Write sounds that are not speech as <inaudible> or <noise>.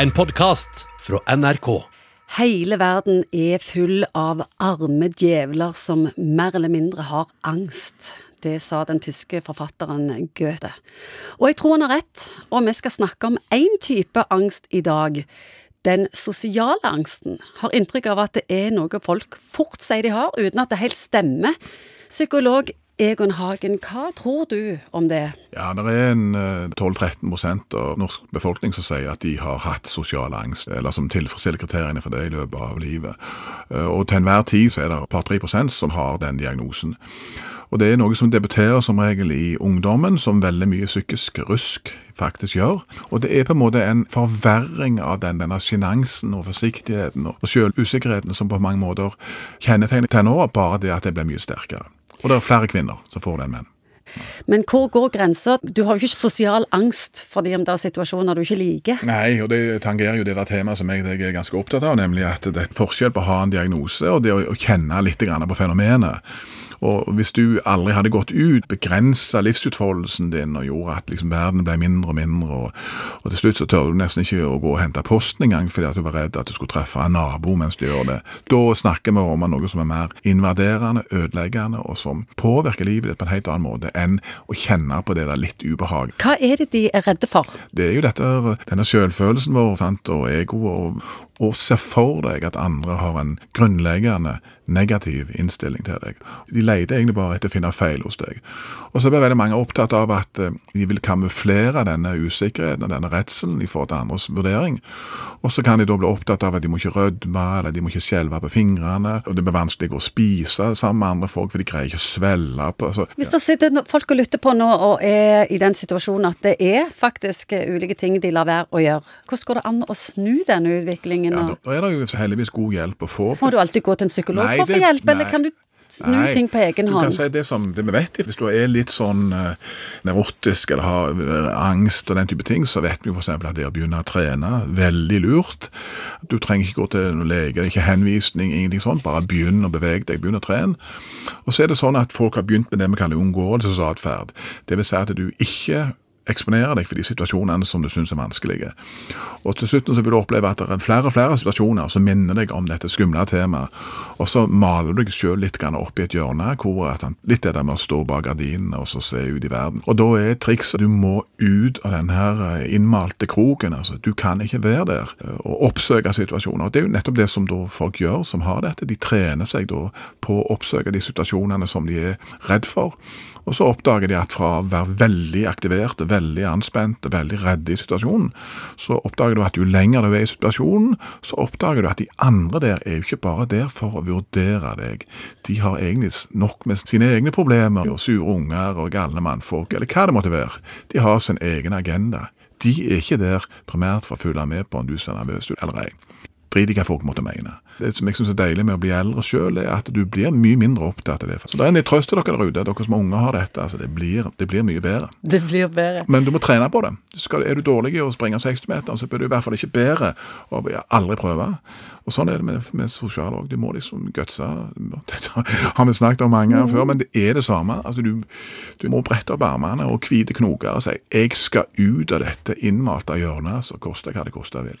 En podkast fra NRK. Hele verden er full av arme djevler som mer eller mindre har angst. Det sa den tyske forfatteren Goethe. Og jeg tror han har rett, og vi skal snakke om én type angst i dag. Den sosiale angsten. Har inntrykk av at det er noe folk fort sier de har, uten at det helt stemmer. Psykolog Egon Hagen, hva tror du om det? Ja, Det er en 12-13% av norsk befolkning som sier at de har hatt sosial angst, eller som tilfredsstiller kriteriene for det i løpet av livet. Og til enhver tid så er det et par-tre prosent som har den diagnosen. Og det er noe som debuterer som regel i ungdommen, som veldig mye psykisk rusk faktisk gjør. Og det er på en måte en forverring av den, denne sjenansen og forsiktigheten og selvusikkerheten som på mange måter kjennetegner tenåra, bare det at det blir mye sterkere. Og det er flere kvinner som får det enn menn. Men hvor går grensa? Du har jo ikke sosial angst fordi om det er situasjoner du ikke liker. Nei, og det tangerer jo det der temaet som jeg, er ganske opptatt av, nemlig at det er forskjell på å ha en diagnose og det å kjenne litt på fenomenet. Og hvis du aldri hadde gått ut, begrensa livsutfoldelsen din og gjorde at liksom verden ble mindre og mindre, og, og til slutt så tør du nesten ikke å gå og hente posten engang fordi at du var redd at du skulle treffe en nabo mens du gjør det, da snakker vi om noe som er mer invaderende, ødeleggende, og som påvirker livet ditt på en helt annen måte enn å kjenne på det der litt ubehag. Hva er det de er redde for? Det er jo dette, denne selvfølelsen vår sant, og egoet, og, og se for deg at andre har en grunnleggende negativ innstilling til deg. De leter egentlig bare etter å finne feil hos deg. Og så blir veldig mange opptatt av at eh, de vil kamuflere denne usikkerheten og denne redselen i forhold til andres vurdering. Og så kan de da bli opptatt av at de må ikke rødme, eller de må ikke skjelve på fingrene. Og det blir vanskelig å spise sammen med andre folk, for de greier ikke å svelle på altså, Hvis det sitter folk og lytter på nå og er i den situasjonen at det er faktisk ulike ting de lar være å gjøre, hvordan går det an å snu denne utviklingen? Ja, da er det jo heldigvis god hjelp å få. Må du alltid gå til en psykolog? Nei, for å få hjelp, eller kan du snu nei, ting på egen hånd? Du kan si det som det vi vet. Hvis du er litt sånn uh, nevrotisk eller har uh, angst og den type ting, så vet vi f.eks. at det å begynne å trene veldig lurt. Du trenger ikke gå til noen lege, ikke henvisning, ingenting sånt. Bare begynn å bevege deg, begynn å trene. Og så er det sånn at folk har begynt med det vi kaller unngåelsesatferd. Det vil si at du ikke eksponere deg for de situasjonene som du syns er vanskelige. Og til slutt så vil du oppleve at det er flere og flere situasjoner som minner deg om dette skumle temaet. Og så maler du deg sjøl litt opp i et hjørne, hvor litt er det med å stå bak gardinene og så se ut i verden. Og da er trikset du må ut av den her eh, innmalte kroken. altså Du kan ikke være der eh, og oppsøke situasjoner. Og Det er jo nettopp det som da folk gjør som har dette. De trener seg da på å oppsøke de situasjonene som de er redd for. Og så oppdager de at fra å være veldig aktiverte, veldig anspent, veldig redde i situasjonen, så oppdager du at jo lenger du er i situasjonen, så oppdager du at de andre der er jo ikke bare der for å vurdere deg. De har egentlig nok med sine egne problemer, og sure unger og galne mannfolk, eller hva det måtte være. De har sin egen agenda. De er ikke der primært for å følge med på om du ser nervøs ut eller ei. Drit i hva folk måtte mene. Det som jeg syns er deilig med å bli eldre sjøl, er at du blir mye mindre opptatt av det. Så det er en trøst til dere der ute, dere som unger har dette. altså det blir, det blir, mye bedre. Det blir bedre. Men du må trene på det. Skal, er du dårlig i å springe 60-meter, så blir du i hvert fall ikke bedre og aldri prøve. Og Sånn er det med, med sosiale òg. Du må liksom gutse. <laughs> Dette har vi snakket om mange ganger før, men det er det samme. Altså, du, du må brette opp armene og hvite knoker og si 'jeg skal ut av dette innmalte hjørnet', så koste hva det koste vil.